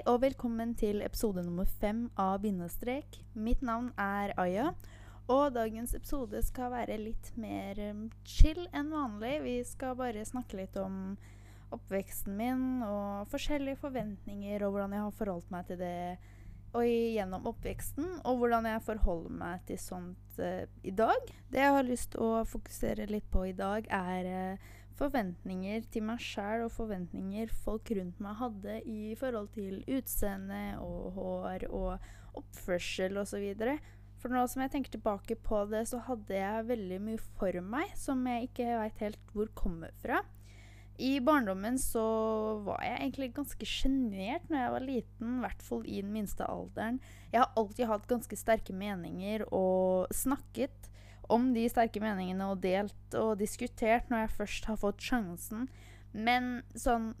Hei og velkommen til episode nummer fem av Bindestrek. Mitt navn er Aya, og dagens episode skal være litt mer um, chill enn vanlig. Vi skal bare snakke litt om oppveksten min og forskjellige forventninger og hvordan jeg har forholdt meg til det og gjennom oppveksten, og hvordan jeg forholder meg til sånt uh, i dag. Det jeg har lyst til å fokusere litt på i dag, er uh, forventninger til meg sjæl og forventninger folk rundt meg hadde i forhold til utseende og hår og oppførsel osv. For nå som jeg tenker tilbake på det, så hadde jeg veldig mye for meg som jeg ikke veit helt hvor kommer fra. I barndommen så var jeg egentlig ganske sjenert når jeg var liten, i hvert fall i den minste alderen. Jeg har alltid hatt ganske sterke meninger og snakket om de sterke meningene og delt og diskutert når jeg først har fått sjansen. Men sånn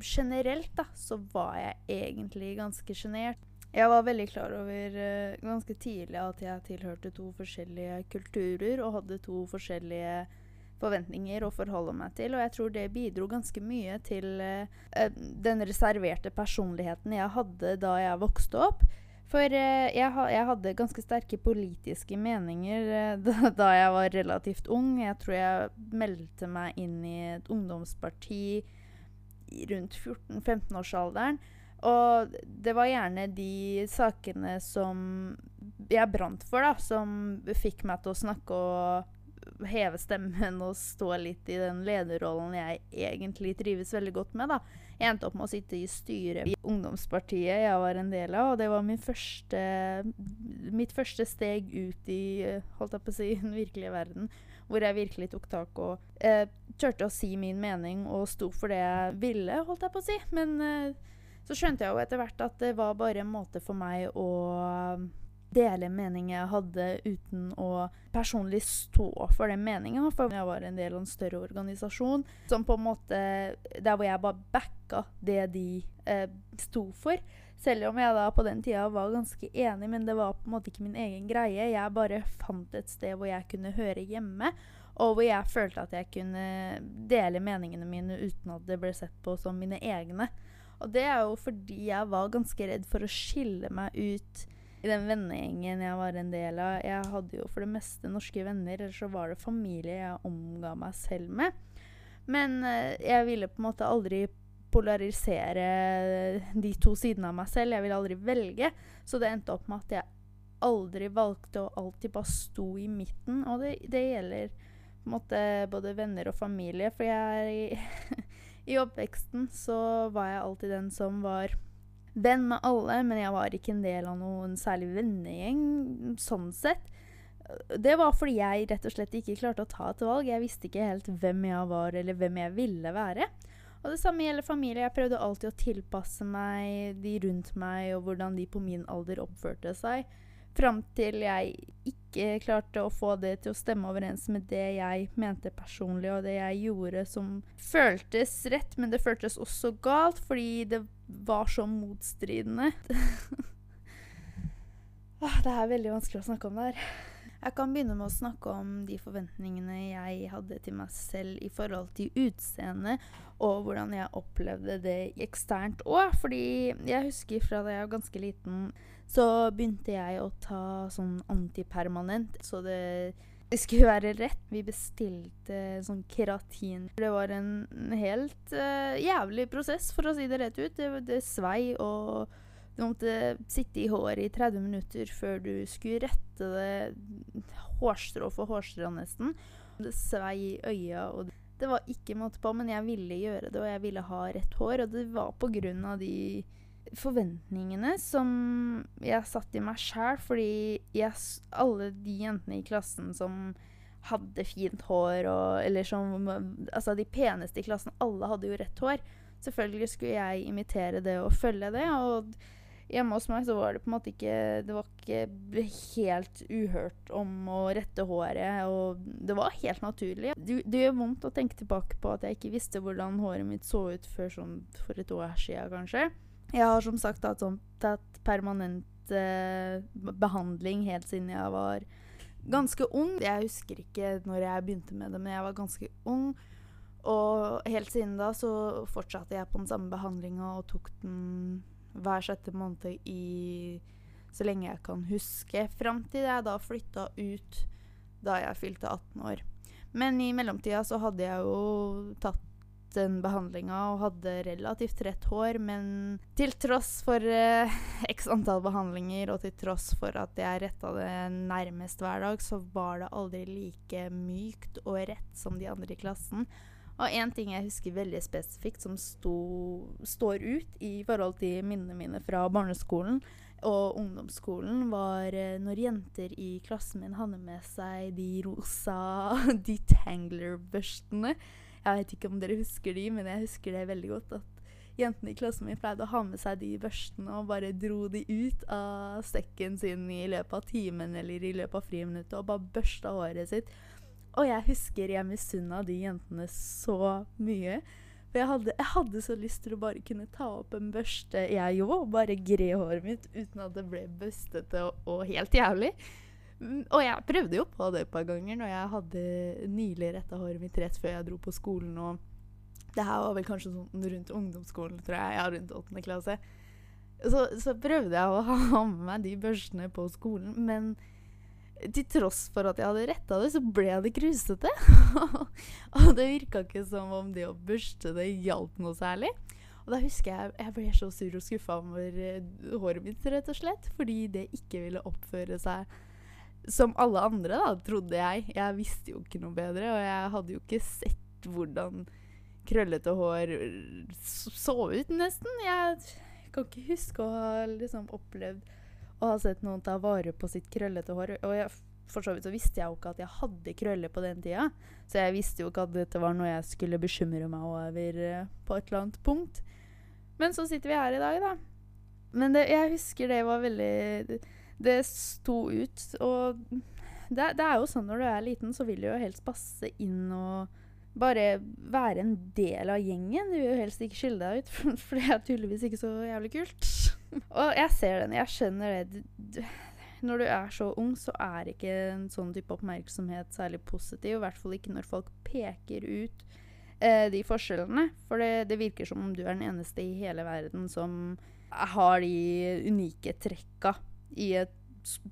generelt, da, så var jeg egentlig ganske sjenert. Jeg var veldig klar over uh, ganske tidlig at jeg tilhørte to forskjellige kulturer og hadde to forskjellige forventninger å forholde meg til. Og jeg tror det bidro ganske mye til uh, den reserverte personligheten jeg hadde da jeg vokste opp. For uh, jeg, ha, jeg, hadde ganske sterke politiske meninger da, da, jeg var relativt ung. Jeg tror jeg meldte meg inn i et ungdomsparti rundt 14-15-årsalderen. Og det var gjerne de sakene som jeg brant for, da, som fikk meg til å snakke og heve stemmen og stå litt i den lederrollen jeg egentlig trives veldig godt med. da. Jeg endte opp med å sitte i styret i ungdomspartiet jeg var en del av. Og det var første, mitt første steg ut i holdt jeg på å si, den virkelige verden. Hvor jeg virkelig tok tak og eh, turte å si min mening og sto for det jeg ville, holdt jeg på å si. Men eh, så skjønte jeg jo etter hvert at det var bare en måte for meg å dele meninger jeg hadde, uten å personlig stå for den meninga. For jeg var en del av en større organisasjon som på en måte Der hvor jeg bare backa det de eh, sto for. Selv om jeg da på den tida var ganske enig, men det var på en måte ikke min egen greie. Jeg bare fant et sted hvor jeg kunne høre hjemme, og hvor jeg følte at jeg kunne dele meningene mine uten at det ble sett på som mine egne. Og det er jo fordi jeg var ganske redd for å skille meg ut i den vennegjengen jeg var en del av. Jeg hadde jo for det meste norske venner, eller så var det familie jeg omga meg selv med. Men uh, jeg ville på en måte aldri polarisere de to sidene av meg selv. Jeg ville aldri velge. Så det endte opp med at jeg aldri valgte å alltid bare sto i midten. Og det, det gjelder på en måte både venner og familie. For jeg I oppveksten så var jeg alltid den som var venn med alle, men jeg var ikke en del av noen særlig vennegjeng sånn sett. Det var fordi jeg rett og slett ikke klarte å ta et valg. Jeg visste ikke helt hvem jeg var, eller hvem jeg ville være. Og det samme gjelder familie. Jeg prøvde alltid å tilpasse meg de rundt meg, og hvordan de på min alder oppførte seg. Fram til jeg ikke klarte å få det til å stemme overens med det jeg mente personlig, og det jeg gjorde som føltes rett, men det føltes også galt, fordi det var så motstridende. det er veldig vanskelig å snakke om det her. Jeg kan begynne med å snakke om de forventningene jeg hadde til meg selv i forhold til utseende, og hvordan jeg opplevde det eksternt òg. Fordi jeg husker fra da jeg var ganske liten, så begynte jeg å ta sånn antipermanent. Så det, det skulle være rett. Vi bestilte sånn keratin. Det var en helt uh, jævlig prosess, for å si det rett ut. Det, det svei og du måtte sitte i håret i 30 minutter før du skulle rette det hårstrå for hårstrå, nesten. Det svei i øya, og det var ikke måte på, men jeg ville gjøre det, og jeg ville ha rett hår. Og det var på grunn av de forventningene som jeg satt i meg sjæl, fordi jeg, alle de jentene i klassen som hadde fint hår, og, eller som Altså, de peneste i klassen, alle hadde jo rett hår. Selvfølgelig skulle jeg imitere det og følge det. og Hjemme hos meg så var det på en måte ikke Det var ikke helt uhørt om å rette håret. Og det var helt naturlig. Det, det, gjør vondt å tenke tilbake på at jeg ikke visste hvordan håret mitt så ut før sånn for et år siden, kanskje. Jeg har som sagt tatt, sånn, tatt permanent eh, behandling helt siden jeg var ganske ung. Jeg husker ikke når jeg begynte med det, men jeg var ganske ung. Og helt siden da så fortsatte jeg på den samme behandlinga og tok den hver sjette måned i så lenge jeg kan huske. Fram til jeg da flytta ut da jeg fylte 18 år. Men i mellomtida så hadde jeg jo tatt den behandlinga og hadde relativt rett hår, men til tross for eh, x antall behandlinger og til tross for at jeg retta det nærmest hver dag, så var det aldri like mykt og rett som de andre i klassen. Og én ting jeg husker veldig spesifikt som sto, står ut i forhold til minnene mine fra barneskolen og ungdomsskolen, var eh, når jenter i klassen min hadde med seg de rosa detangler-børstene. Jeg vet ikke om dere husker de, men jeg husker det veldig godt. At jentene i klassen min pleide å ha med seg de børstene og bare dro de ut av sekken sin i løpet av timen eller i løpet av friminuttet og bare børsta håret sitt. Og jeg husker jeg misunna de jentene så mye. For jeg hadde, jeg hadde, så lyst til å bare kunne ta opp en børste, jeg òg, og bare gre håret mitt uten at det ble bustete og, og helt jævlig. Mm, og jeg prøvde jo på det et par ganger når jeg hadde nylig retta håret mitt rett før jeg dro på skolen. Og det her var vel kanskje sånn rundt ungdomsskolen, tror jeg. Ja, rundt åttende klasse. Så, så, prøvde jeg å ha med meg de børstene på skolen, men til tross for at jeg hadde retta det, så ble det krusete. og det virka ikke som om det å børste det hjalp noe særlig. Og da husker jeg jeg ble så sur og skuffa over eh, håret mitt, rett og slett, fordi det ikke ville oppføre seg som alle andre, da, trodde jeg. Jeg visste jo ikke noe bedre, og jeg hadde jo ikke sett hvordan krøllete hår så ut, nesten. Jeg kan ikke huske å ha liksom opplevd å ha sett noen ta vare på sitt krøllete hår. Og jeg, for så vidt så visste jeg jo ikke at jeg hadde krøller på den tida, så jeg visste jo ikke at dette var noe jeg skulle bekymre meg over uh, på et eller annet punkt. Men så sitter vi her i dag, da. Men det, jeg husker det var veldig det sto ut. Og det, det, er jo sånn når du er liten, så vil du jo helst passe inn og bare være en del av gjengen. Du vil jo helst ikke skille deg ut, for det er tydeligvis ikke så jævlig kult. og jeg ser den, jeg skjønner det. Når du er så ung, så er ikke en sånn type oppmerksomhet særlig positiv. I hvert fall ikke når folk peker ut eh, de forskjellene. For det, det virker som om du er den eneste i hele verden som har de unike trekka i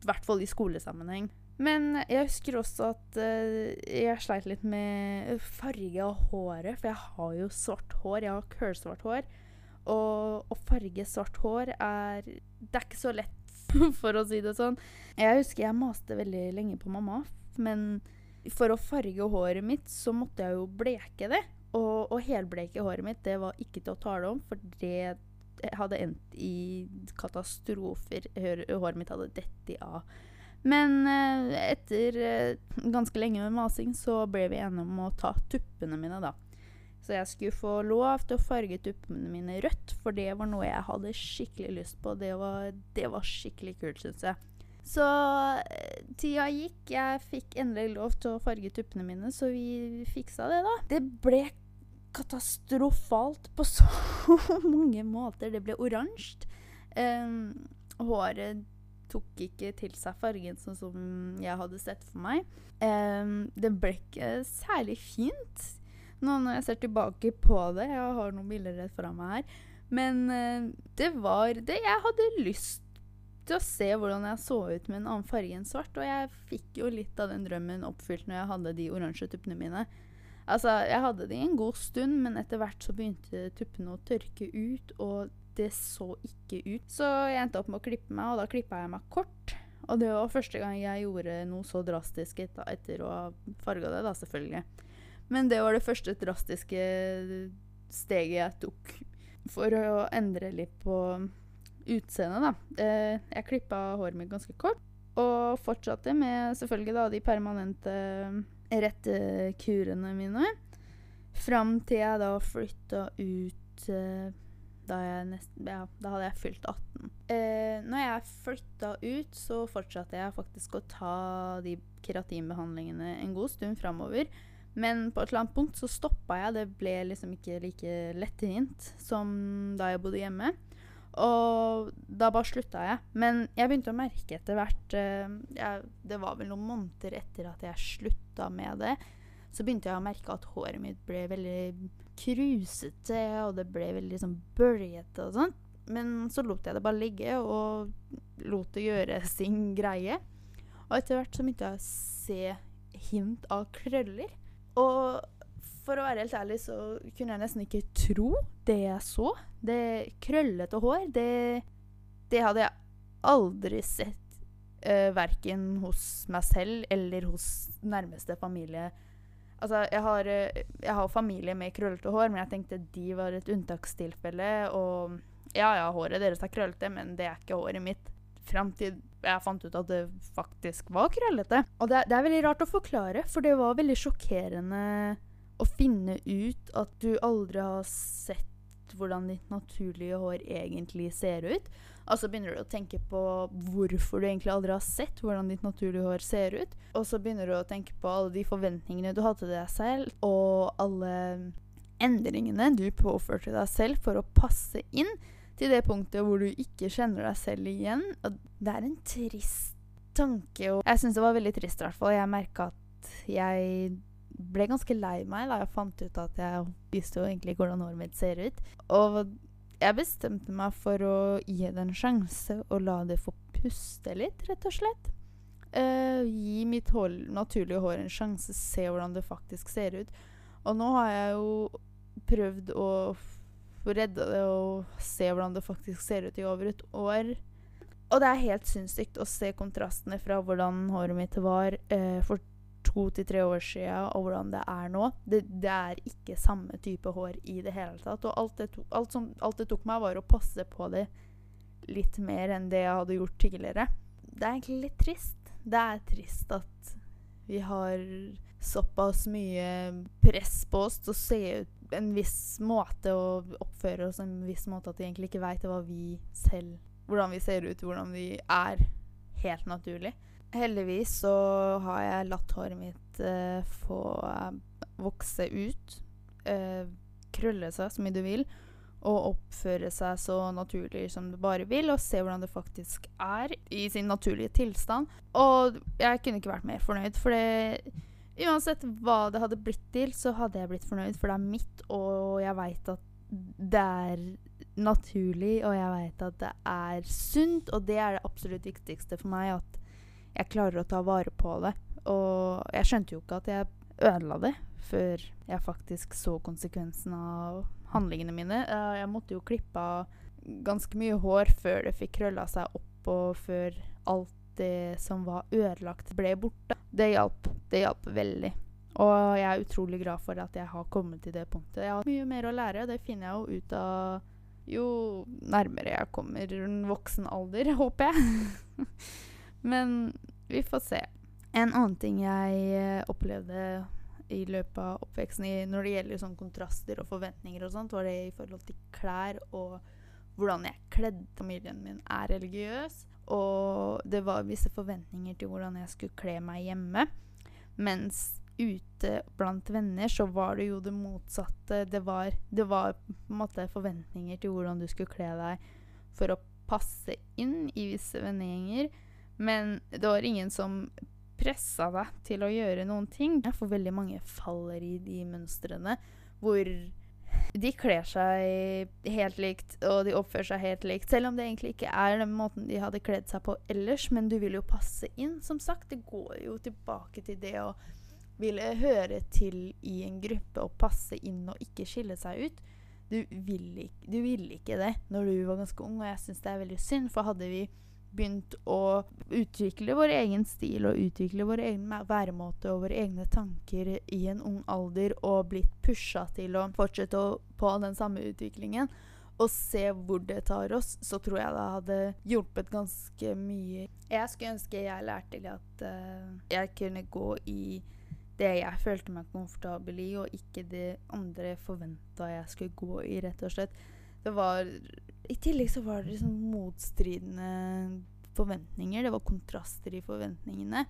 hvert fall i skolesammenheng. Men jeg husker også at uh, jeg sleit litt med farge av håret, for jeg har jo svart hår. Jeg har kølsvart hår. Og å farge svart hår er Det er ikke så lett, for å si det sånn. Jeg husker jeg maste veldig lenge på mamma, men for å farge håret mitt, så måtte jeg jo bleke det. Og å helbleke håret mitt, det var ikke til å tale om, for det hadde endt i katastrofer. Håret mitt hadde dette av. Men eh, etter eh, ganske lenge med masing så ble vi enige om å ta tuppene mine, da. Så jeg skulle få lov til å farge tuppene mine rødt, for det var noe jeg hadde skikkelig lyst på. Det var, det var skikkelig kult, syns jeg. Så eh, tida gikk. Jeg fikk endelig lov til å farge tuppene mine, så vi fiksa det, da. Det ble katastrofalt på så mange måter. Det ble oransje. Um, håret tok ikke til seg fargen sånn som jeg hadde sett for meg. Um, det ble ikke særlig fint nå når jeg ser tilbake på det. Jeg har noen bilder rett foran meg her. Men uh, det var det jeg hadde lyst til å se hvordan jeg så ut med en annen farge enn svart. Og jeg fikk jo litt av den drømmen oppfylt når jeg hadde de oransje tuppene mine. Altså, jeg hadde det i en god stund, men etter hvert så begynte tuppene å tørke ut, og det så ikke ut. Så jeg endte opp med å klippe meg, og da klippa jeg meg kort. Og det var første gang jeg gjorde noe så drastisk etter, etter å ha farga det, da, selvfølgelig. Men det var det første drastiske steget jeg tok for å endre litt på utseendet, da. Eh, jeg klippa håret mitt ganske kort, og fortsatte med selvfølgelig da de permanente rettekurene mine. Fram til jeg da flytta ut da, da, nesten, ja, da, hadde jeg fylt 18. Eh, når jeg flytta ut, så fortsatte jeg faktisk å ta de keratinbehandlingene en god stund framover. Men på et eller annet punkt så stoppa jeg. Det ble liksom ikke like lettvint som da jeg bodde hjemme. Og da bare slutta jeg. Men jeg begynte å merke etter hvert uh, jeg, Det var vel noen måneder etter at jeg slutta med det. Så begynte jeg å merke at håret mitt ble veldig krusete, og det ble veldig sånn bøljete og sånn. men så lot jeg det bare ligge og lot det gjøre sin greie. Og etter hvert så begynte jeg å se hint av krøller. Og for å være helt ærlig så kunne jeg nesten ikke tro det jeg så. Det krøllete hår, det, det hadde jeg aldri sett uh, verken hos meg selv eller hos nærmeste familie. Altså, jeg har, uh, jeg har familie med krøllete hår, men jeg tenkte de var et unntakstilfelle. Og ja, ja, håret deres er krøllete, men det er ikke håret mitt. Fram til jeg fant ut at det faktisk var krøllete. Og det, det er veldig rart å forklare, for det var veldig sjokkerende å finne ut at du aldri har sett hvordan ditt naturlige hår egentlig ser ut. Og så begynner du å tenke på hvorfor du egentlig aldri har sett hvordan ditt naturlige hår ser ut. Og så begynner du å tenke på alle de forventningene du hadde til deg selv, og alle endringene du påførte deg selv for å passe inn til det punktet hvor du ikke kjenner deg selv igjen. Og det er en trist tanke. Og jeg syns det var veldig trist, i hvert fall. Jeg merka at jeg ble ganske lei meg da jeg fant ut at jeg visste jo egentlig hvordan håret mitt ser ut. Og jeg bestemte meg for å gi det en sjanse og la det få puste litt, rett og slett. Uh, gi mitt hår, naturlige hår en sjanse, se hvordan det faktisk ser ut. Og nå har jeg jo prøvd å redde det og se hvordan det faktisk ser ut i over et år. Og det er helt sinnssykt å se kontrastene fra hvordan håret mitt var uh, for to til tre år siden, og hvordan det er nå. Det, det, er ikke samme type hår i det hele tatt. Og alt det, to, alt, som, alt det tok meg, var å passe på det litt mer enn det jeg hadde gjort tidligere. Det er egentlig litt trist. Det er trist at vi har såpass mye press på oss til å se ut en viss måte og oppføre oss en viss måte at vi egentlig ikke veit hva vi selv Hvordan vi ser ut, hvordan vi er helt naturlig. Heldigvis så har jeg latt håret mitt uh, få uh, vokse ut. Uh, krølle seg så mye du vil. Og oppføre seg så naturlig som du bare vil, og se hvordan det faktisk er i sin naturlige tilstand. Og jeg kunne ikke vært mer fornøyd, for det Uansett hva det hadde blitt til, så hadde jeg blitt fornøyd, for det er mitt, og jeg veit at det er naturlig, og jeg veit at det er sunt, og det er det absolutt viktigste for meg. At jeg klarer å ta vare på det. Og jeg skjønte jo ikke at jeg ødela det før jeg faktisk så konsekvensen av handlingene mine. Jeg måtte jo klippe av ganske mye hår før det fikk krølla seg opp, og før alt det som var ødelagt, ble borte. Det hjalp. Det hjalp veldig. Og jeg er utrolig glad for at jeg har kommet til det punktet. Jeg har mye mer å lære, og det finner jeg jo ut av jo nærmere jeg kommer voksen alder, håper jeg. Men vi får se. En annen ting jeg eh, opplevde i løpet av oppveksten når det gjelder sånn kontraster og forventninger og sånt, var det i forhold til klær og hvordan jeg kledde. Familien min er religiøs, og det var visse forventninger til hvordan jeg skulle kle meg hjemme. Mens ute blant venner så var det jo det motsatte. Det var, det var på en måte forventninger til hvordan du skulle kle deg for å passe inn i visse vennegjenger. Men det var ingen som pressa deg til å gjøre noen ting. For veldig mange faller i de mønstrene hvor de kler seg helt likt, og de oppfører seg helt likt. Selv om det egentlig ikke er den måten de hadde kledd seg på ellers. Men du vil jo passe inn. Som sagt, det går jo tilbake til det å ville høre til i en gruppe og passe inn og ikke skille seg ut. Du ville ikke, vil ikke det når du var ganske ung, og jeg syns det er veldig synd. For hadde vi begynt å utvikle vår egen stil og utvikle vår egen væremåte og våre egne tanker i en ung alder og blitt pusha til å fortsette å, på den samme utviklingen og se hvor det tar oss, så tror jeg det hadde hjulpet ganske mye. Jeg skulle ønske jeg lærte at uh, jeg kunne gå i det jeg følte meg komfortabel i, og ikke det andre forventa jeg skulle gå i, rett og slett. Det var i tillegg så var det liksom motstridende forventninger. Det var kontraster i forventningene.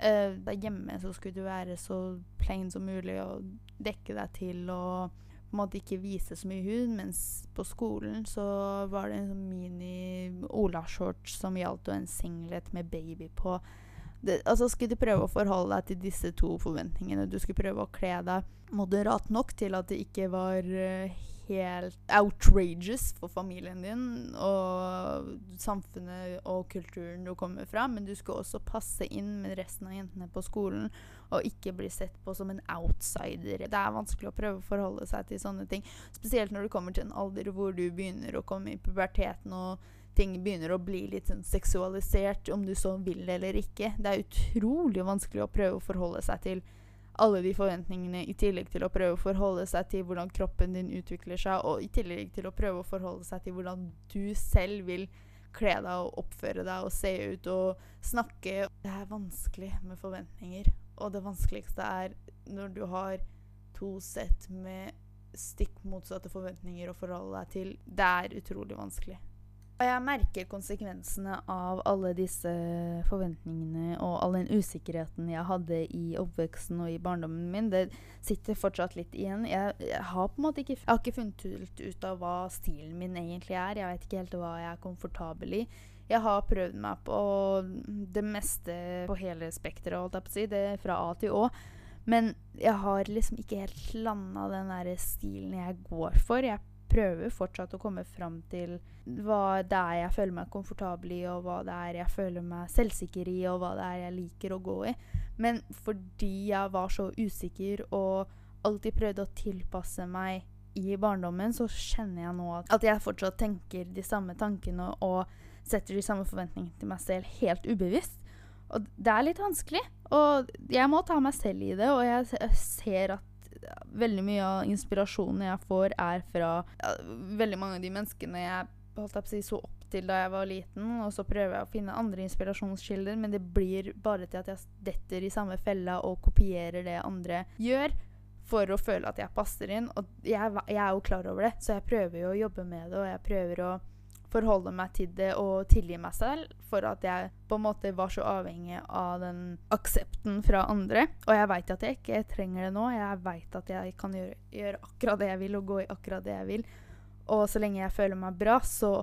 Uh, der hjemme så skulle du være så plain som mulig og dekke deg til og på en måte ikke vise så mye hud, mens på skolen så var det en sånn mini-olashorts som gjaldt, og en singlet med baby på. Det, altså Skulle du prøve å forholde deg til disse to forventningene, du skulle prøve å kle deg moderat nok til at det ikke var uh, helt outrageous for familien din og samfunnet og kulturen du kommer fra, men du skal også passe inn med resten av jentene på skolen og ikke bli sett på som en outsider. Det er vanskelig å prøve å forholde seg til sånne ting, spesielt når du kommer til en alder hvor du begynner å komme i puberteten og ting begynner å bli litt sånn seksualisert, om du så vil eller ikke. Det er utrolig vanskelig å prøve å forholde seg til alle de forventningene, i tillegg til å prøve å forholde seg til hvordan kroppen din utvikler seg, og i tillegg til å prøve å forholde seg til hvordan du selv vil kle deg og oppføre deg og se ut og snakke. Det er vanskelig med forventninger, og det vanskeligste er når du har to sett med stikk motsatte forventninger å forholde deg til. Det er utrolig vanskelig. Og jeg merker konsekvensene av alle disse forventningene og all den usikkerheten jeg hadde i oppveksten og i barndommen min. Det sitter fortsatt litt igjen. Jeg, jeg har på en måte ikke, jeg har ikke funnet ut av hva stilen min egentlig er. Jeg vet ikke helt hva jeg er komfortabel i. Jeg har prøvd meg på det meste på hele spekteret, holdt jeg på å si. Det er fra A til Å. Men jeg har liksom ikke helt landa den der stilen jeg går for. Jeg prøver fortsatt å komme fram til hva det er jeg føler meg komfortabel i, og hva det er jeg føler meg selvsikker i, og hva det er jeg liker å gå i. Men fordi jeg var så usikker og alltid prøvde å tilpasse meg i barndommen, så kjenner jeg nå at jeg fortsatt tenker de samme tankene og setter de samme forventningene til meg selv helt ubevisst. Og det er litt vanskelig. Og jeg må ta meg selv i det, og jeg ser at veldig mye av inspirasjonen jeg får, er fra ja, veldig mange av de menneskene jeg holdt jeg på å si, så opp til da jeg var liten. Og så prøver jeg å finne andre inspirasjonskilder, men det blir bare til at jeg detter i samme fella og kopierer det andre gjør. For å føle at jeg passer inn. Og jeg, jeg er jo klar over det, så jeg prøver jo å jobbe med det. Og jeg prøver å forholde meg til det og tilgi meg selv for at jeg på en måte var så avhengig av den aksepten fra andre. Og jeg veit at jeg ikke trenger det nå. Jeg veit at jeg kan gjøre, gjøre, akkurat det jeg vil og gå i akkurat det jeg vil. Og så lenge jeg føler meg bra, så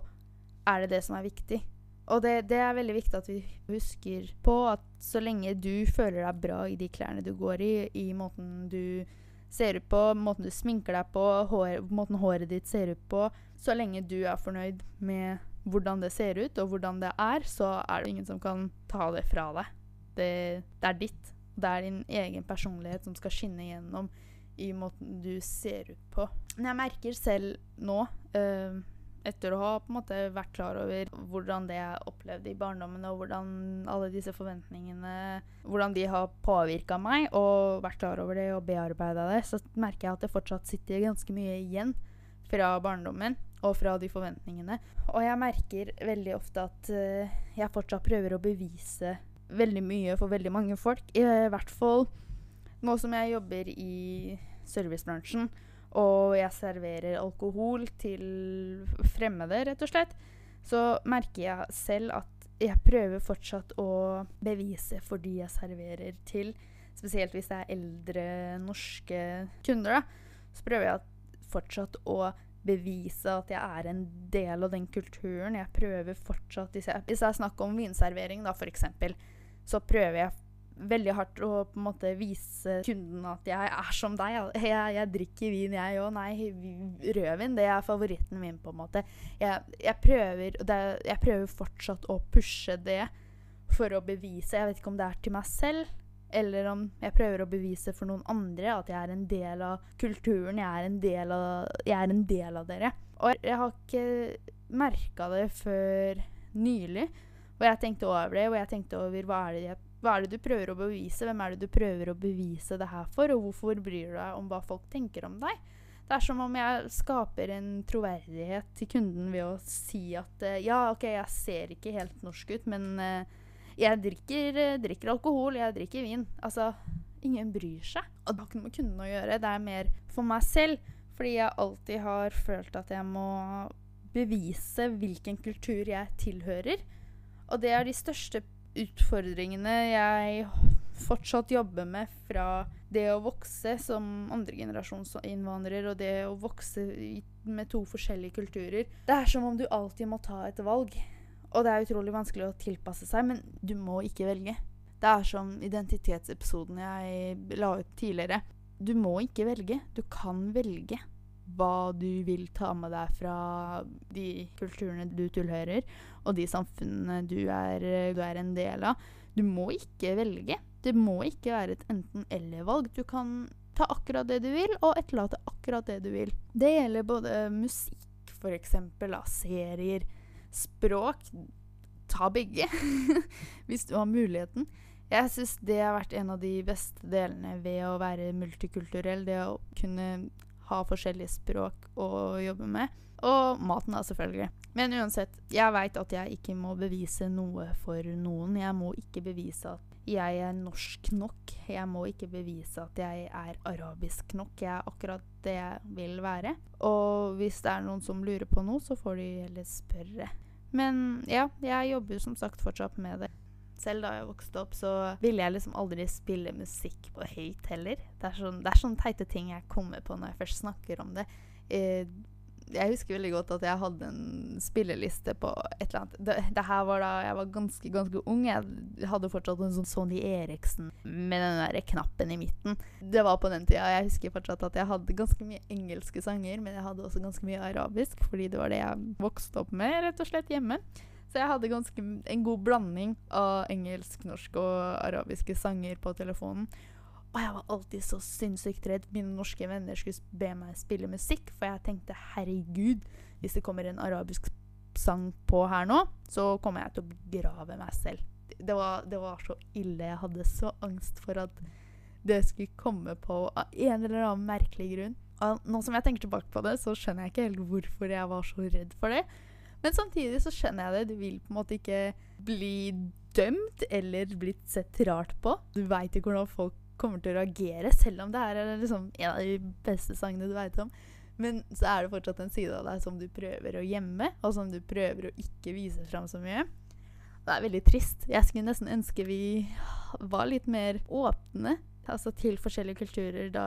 er det det som er viktig. Og det, det, er veldig viktig at vi husker på at så lenge du føler deg bra i de klærne du går i, i måten du ser ut på, måten du sminker deg på, hår, måten håret ditt ser ut på. Så lenge du er fornøyd med hvordan det ser ut, og hvordan det er, så er det ingen som kan ta det fra deg. Det, det er ditt. Det er din egen personlighet som skal skinne gjennom i måten du ser ut på. Men jeg merker selv nå øh, etter å ha på en måte vært klar over hvordan det jeg opplevde i barndommen, og hvordan alle disse forventningene hvordan de har påvirka meg, og vært klar over det og bearbeida det, så merker jeg at det fortsatt sitter ganske mye igjen fra barndommen og fra de forventningene. Og jeg merker veldig ofte at uh, jeg fortsatt prøver å bevise veldig mye for veldig mange folk. I hvert fall nå som jeg jobber i servicebransjen og jeg serverer alkohol til fremmede, rett og slett, så merker jeg selv at jeg prøver fortsatt å bevise for de jeg serverer til, spesielt hvis det er eldre norske kunder, da, så prøver jeg fortsatt å bevise at jeg er en del av den kulturen. Jeg prøver fortsatt Hvis jeg, hvis jeg snakker om vinservering, da, f.eks., så prøver jeg veldig hardt å på en måte vise kunden at jeg er som deg. Jeg, jeg drikker vin, jeg òg. Nei, rødvin det er favoritten min, på en måte. Jeg, jeg, prøver, det, jeg, prøver, fortsatt å pushe det for å bevise Jeg vet ikke om det er til meg selv, eller om jeg prøver å bevise for noen andre at jeg er en del av kulturen. Jeg er en del av, en del av dere. Og jeg har ikke merka det før nylig. Og jeg tenkte over det, og jeg tenkte over hva er jeg hva er det du prøver å bevise? Hvem er det du prøver å bevise det her for? Og hvorfor bryr du deg om hva folk tenker om deg? Det er som om jeg skaper en troverdighet til kunden ved å si at uh, ja, OK, jeg ser ikke helt norsk ut, men uh, jeg drikker, uh, drikker, alkohol, jeg drikker vin. Altså, ingen bryr seg. Og det har ikke noe med kundene å gjøre. Det er mer for meg selv. Fordi jeg alltid har følt at jeg må bevise hvilken kultur jeg tilhører. Og det er de største utfordringene jeg fortsatt jobber med fra det å vokse som andregenerasjonsinnvandrer og det å vokse med to forskjellige kulturer. Det er som om du alltid må ta et valg. Og det er utrolig vanskelig å tilpasse seg, men du må ikke velge. Det er som identitetsepisoden jeg la ut tidligere. Du må ikke velge. Du kan velge. hva du vil ta med deg fra de kulturene du tilhører, og de samfunnene du er, du er en del av. Du må ikke velge. Det må ikke være et enten-eller-valg. Du kan ta akkurat det du vil, og etterlate akkurat det du vil. Det gjelder både musikk, f.eks., serier, språk. Ta begge, hvis du har muligheten. Jeg syns det har vært en av de beste delene ved å være multikulturell. Det å kunne ha forskjellige språk å jobbe med. Og maten, da, selvfølgelig. Men uansett, jeg veit at jeg ikke må bevise noe for noen. Jeg må ikke bevise at jeg er norsk nok. Jeg må ikke bevise at jeg er arabisk nok. Jeg er akkurat det jeg vil være. Og hvis det er noen som lurer på noe, så får de heller spørre. Men ja, jeg jobber som sagt fortsatt med det. Selv da jeg vokste opp, så ville jeg liksom aldri spille musikk på høyt heller. Det er, sånn, det er sånne teite ting jeg kommer på når jeg først snakker om det. Eh, jeg husker veldig godt at jeg hadde en spilleliste på et eller annet Det, det her var da jeg var ganske, ganske ung. Jeg hadde fortsatt en sånn Sony Eriksen med den der knappen i midten. Det var på den tida. Jeg husker fortsatt at jeg hadde ganske mye engelske sanger, men jeg hadde også ganske mye arabisk, fordi det var det jeg vokste opp med, rett og slett, hjemme. Så jeg hadde ganske en god blanding av engelsk, norsk og arabiske sanger på telefonen. Og jeg var alltid så sinnssykt redd mine norske venner skulle be meg spille musikk, for jeg tenkte herregud, hvis det kommer en arabisk sang på her nå, så kommer jeg til å begrave meg selv. Det var, det var så ille. Jeg hadde så angst for at det skulle komme på av en eller annen merkelig grunn. Og nå som jeg tenker tilbake på det, så skjønner jeg ikke helt hvorfor jeg var så redd for det. Men samtidig så skjønner jeg det. Du vil på en måte ikke bli dømt eller blitt sett rart på. Du veit ikke hvordan folk kommer til å reagere, selv om det er liksom en av de beste sangene du veit om. Men så er det fortsatt en side av deg som du prøver å gjemme, og som du prøver å ikke vise fram så mye. Det er veldig trist. Jeg skulle nesten ønske vi var litt mer åpne altså til forskjellige kulturer da,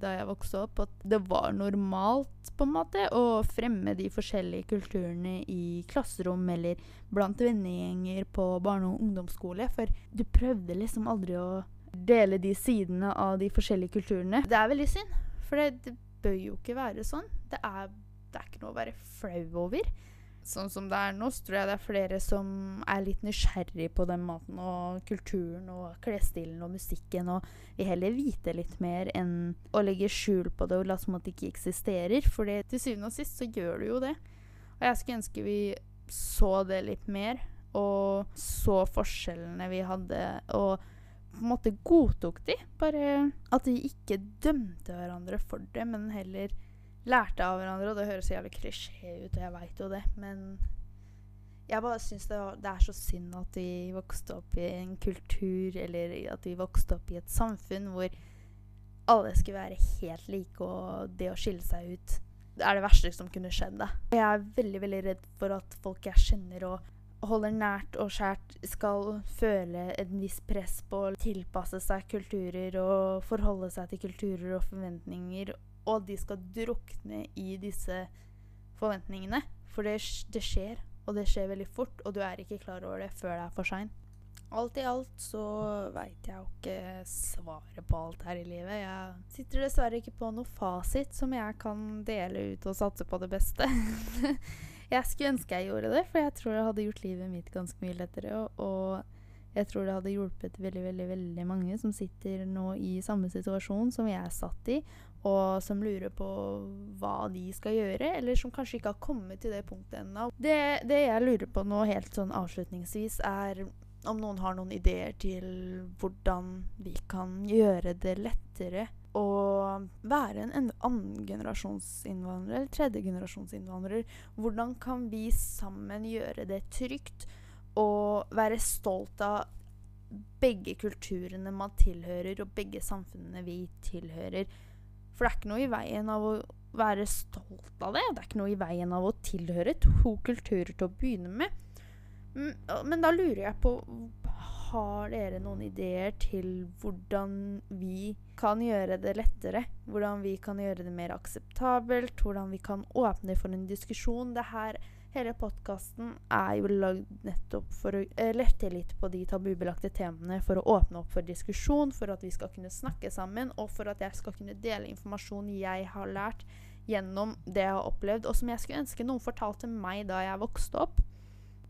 da, jeg vokste opp. At det var normalt på en måte å fremme de forskjellige kulturene i klasserom eller blant vennegjenger på barne- og ungdomsskole. For du prøvde liksom aldri å dele de sidene av de forskjellige kulturene. Det er veldig synd, for det, det bør jo ikke være sånn. Det er, det er ikke noe å være flau over sånn som det er nå, så tror jeg det er flere som er litt nysgjerrig på den maten og kulturen og klesstilen og musikken, og vil heller vite litt mer enn å legge skjul på det og late som at det ikke eksisterer. For til syvende og sist så gjør du jo det. Og jeg skulle ønske vi så det litt mer, og så forskjellene vi hadde, og på en måte godtok de. Bare at de ikke dømte hverandre for det, men heller lærte av hverandre, og det høres jævlig klisjé ut, og jeg veit jo det, men jeg bare syns det, det, er så synd at de vokste opp i en kultur, eller at de vokste opp i et samfunn hvor alle skulle være helt like, og det å skille seg ut det er det verste som kunne skjedd. da. Jeg er veldig veldig redd for at folk jeg kjenner og holder nært og skjært, skal føle en viss press på å tilpasse seg kulturer og forholde seg til kulturer og forventninger og de skal drukne i disse forventningene. For det, det, skjer, og det skjer veldig fort, og du er ikke klar over det før det er for seint. Alt i alt så veit jeg jo ikke svaret på alt her i livet. Jeg sitter dessverre ikke på noe fasit som jeg kan dele ut og satse på det beste. jeg skulle ønske jeg gjorde det, for jeg tror det hadde gjort livet mitt ganske mye lettere. og, jeg tror det hadde hjulpet veldig veldig, veldig mange som sitter nå i samme situasjon som jeg satt i, og som lurer på hva de skal gjøre, eller som kanskje ikke har kommet til det punktet ennå. Det, det, jeg lurer på nå helt sånn avslutningsvis, er om noen har noen ideer til hvordan vi kan gjøre det lettere å være en annengenerasjonsinnvandrer tredjegenerasjonsinnvandrer. Hvordan kan vi sammen gjøre det trygt og være stolt av begge kulturene man tilhører, og begge samfunnene vi tilhører? For det er ikke noe i veien av å være stolt av det. Det er ikke noe i veien av å tilhøre to kulturer til å begynne med. Men da lurer jeg på Har dere noen ideer til hvordan vi kan gjøre det lettere? Hvordan vi kan gjøre det mer akseptabelt? Hvordan vi kan åpne for en diskusjon? Det her Hele podkasten er jo lagd nettopp for å eh, lette litt på de tabubelagte temaene, for å åpne opp for diskusjon, for at vi skal kunne snakke sammen, og for at jeg skal kunne dele informasjon jeg har lært gjennom det jeg har opplevd, og som jeg skulle ønske noen fortalte meg da jeg vokste opp.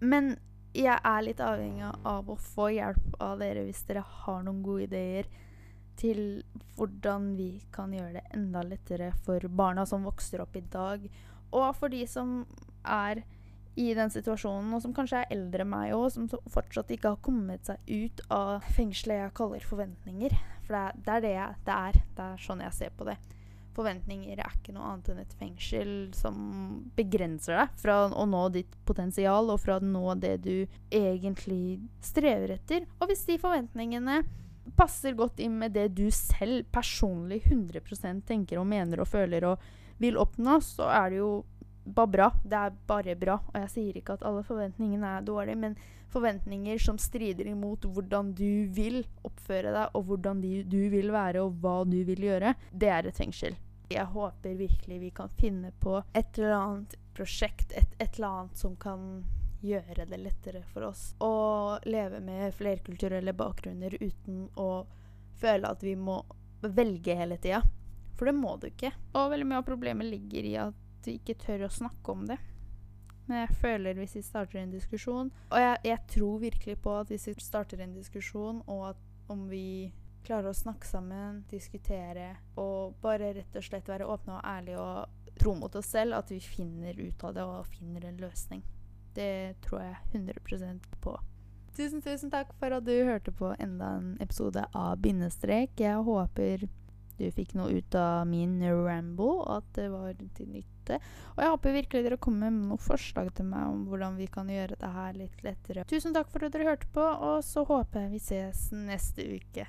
Men jeg er litt avhengig av å få hjelp av dere hvis dere har noen gode ideer til hvordan vi kan gjøre det enda lettere for barna som vokser opp i dag, og for de som er i den situasjonen, og som kanskje er eldre enn meg òg, som fortsatt ikke har kommet seg ut av fengselet jeg kaller forventninger. For det er det, jeg, det er. Det er sånn jeg ser på det. Forventninger er ikke noe annet enn et fengsel som begrenser deg fra å nå ditt potensial, og fra å nå det du egentlig strever etter. Og hvis de forventningene passer godt inn med det du selv personlig 100% tenker og mener og føler og vil oppnå, så er det jo bare bra. Det er bare bra. Og jeg sier ikke at alle forventningene er dårlige, men forventninger som strider imot hvordan du vil oppføre deg, og hvordan du vil være, og hva du vil gjøre, det er et fengsel. Jeg håper virkelig vi kan finne på et eller annet prosjekt, et, et eller annet som kan gjøre det lettere for oss å leve med flerkulturelle bakgrunner uten å føle at vi må velge hele tida. For det må du ikke. Og veldig mye av problemet ligger i at vi ikke tør å snakke om det. Men jeg føler hvis vi starter en diskusjon Og jeg, jeg tror virkelig på at hvis vi starter en diskusjon, og at om vi klarer å snakke sammen, diskutere og bare rett og slett være åpne og ærlige og tro mot oss selv, at vi finner ut av det og finner en løsning. Det tror jeg 100% på. Tusen, tusen takk for at du hørte på enda en episode av Bindestrek. Jeg håper du fikk noe ut av min rambo, og at det var til nytte. Og jeg håper virkelig dere kommer med noen forslag til meg om hvordan vi kan gjøre det her litt lettere. Tusen takk for at dere hørte på, og så håper jeg vi ses neste uke.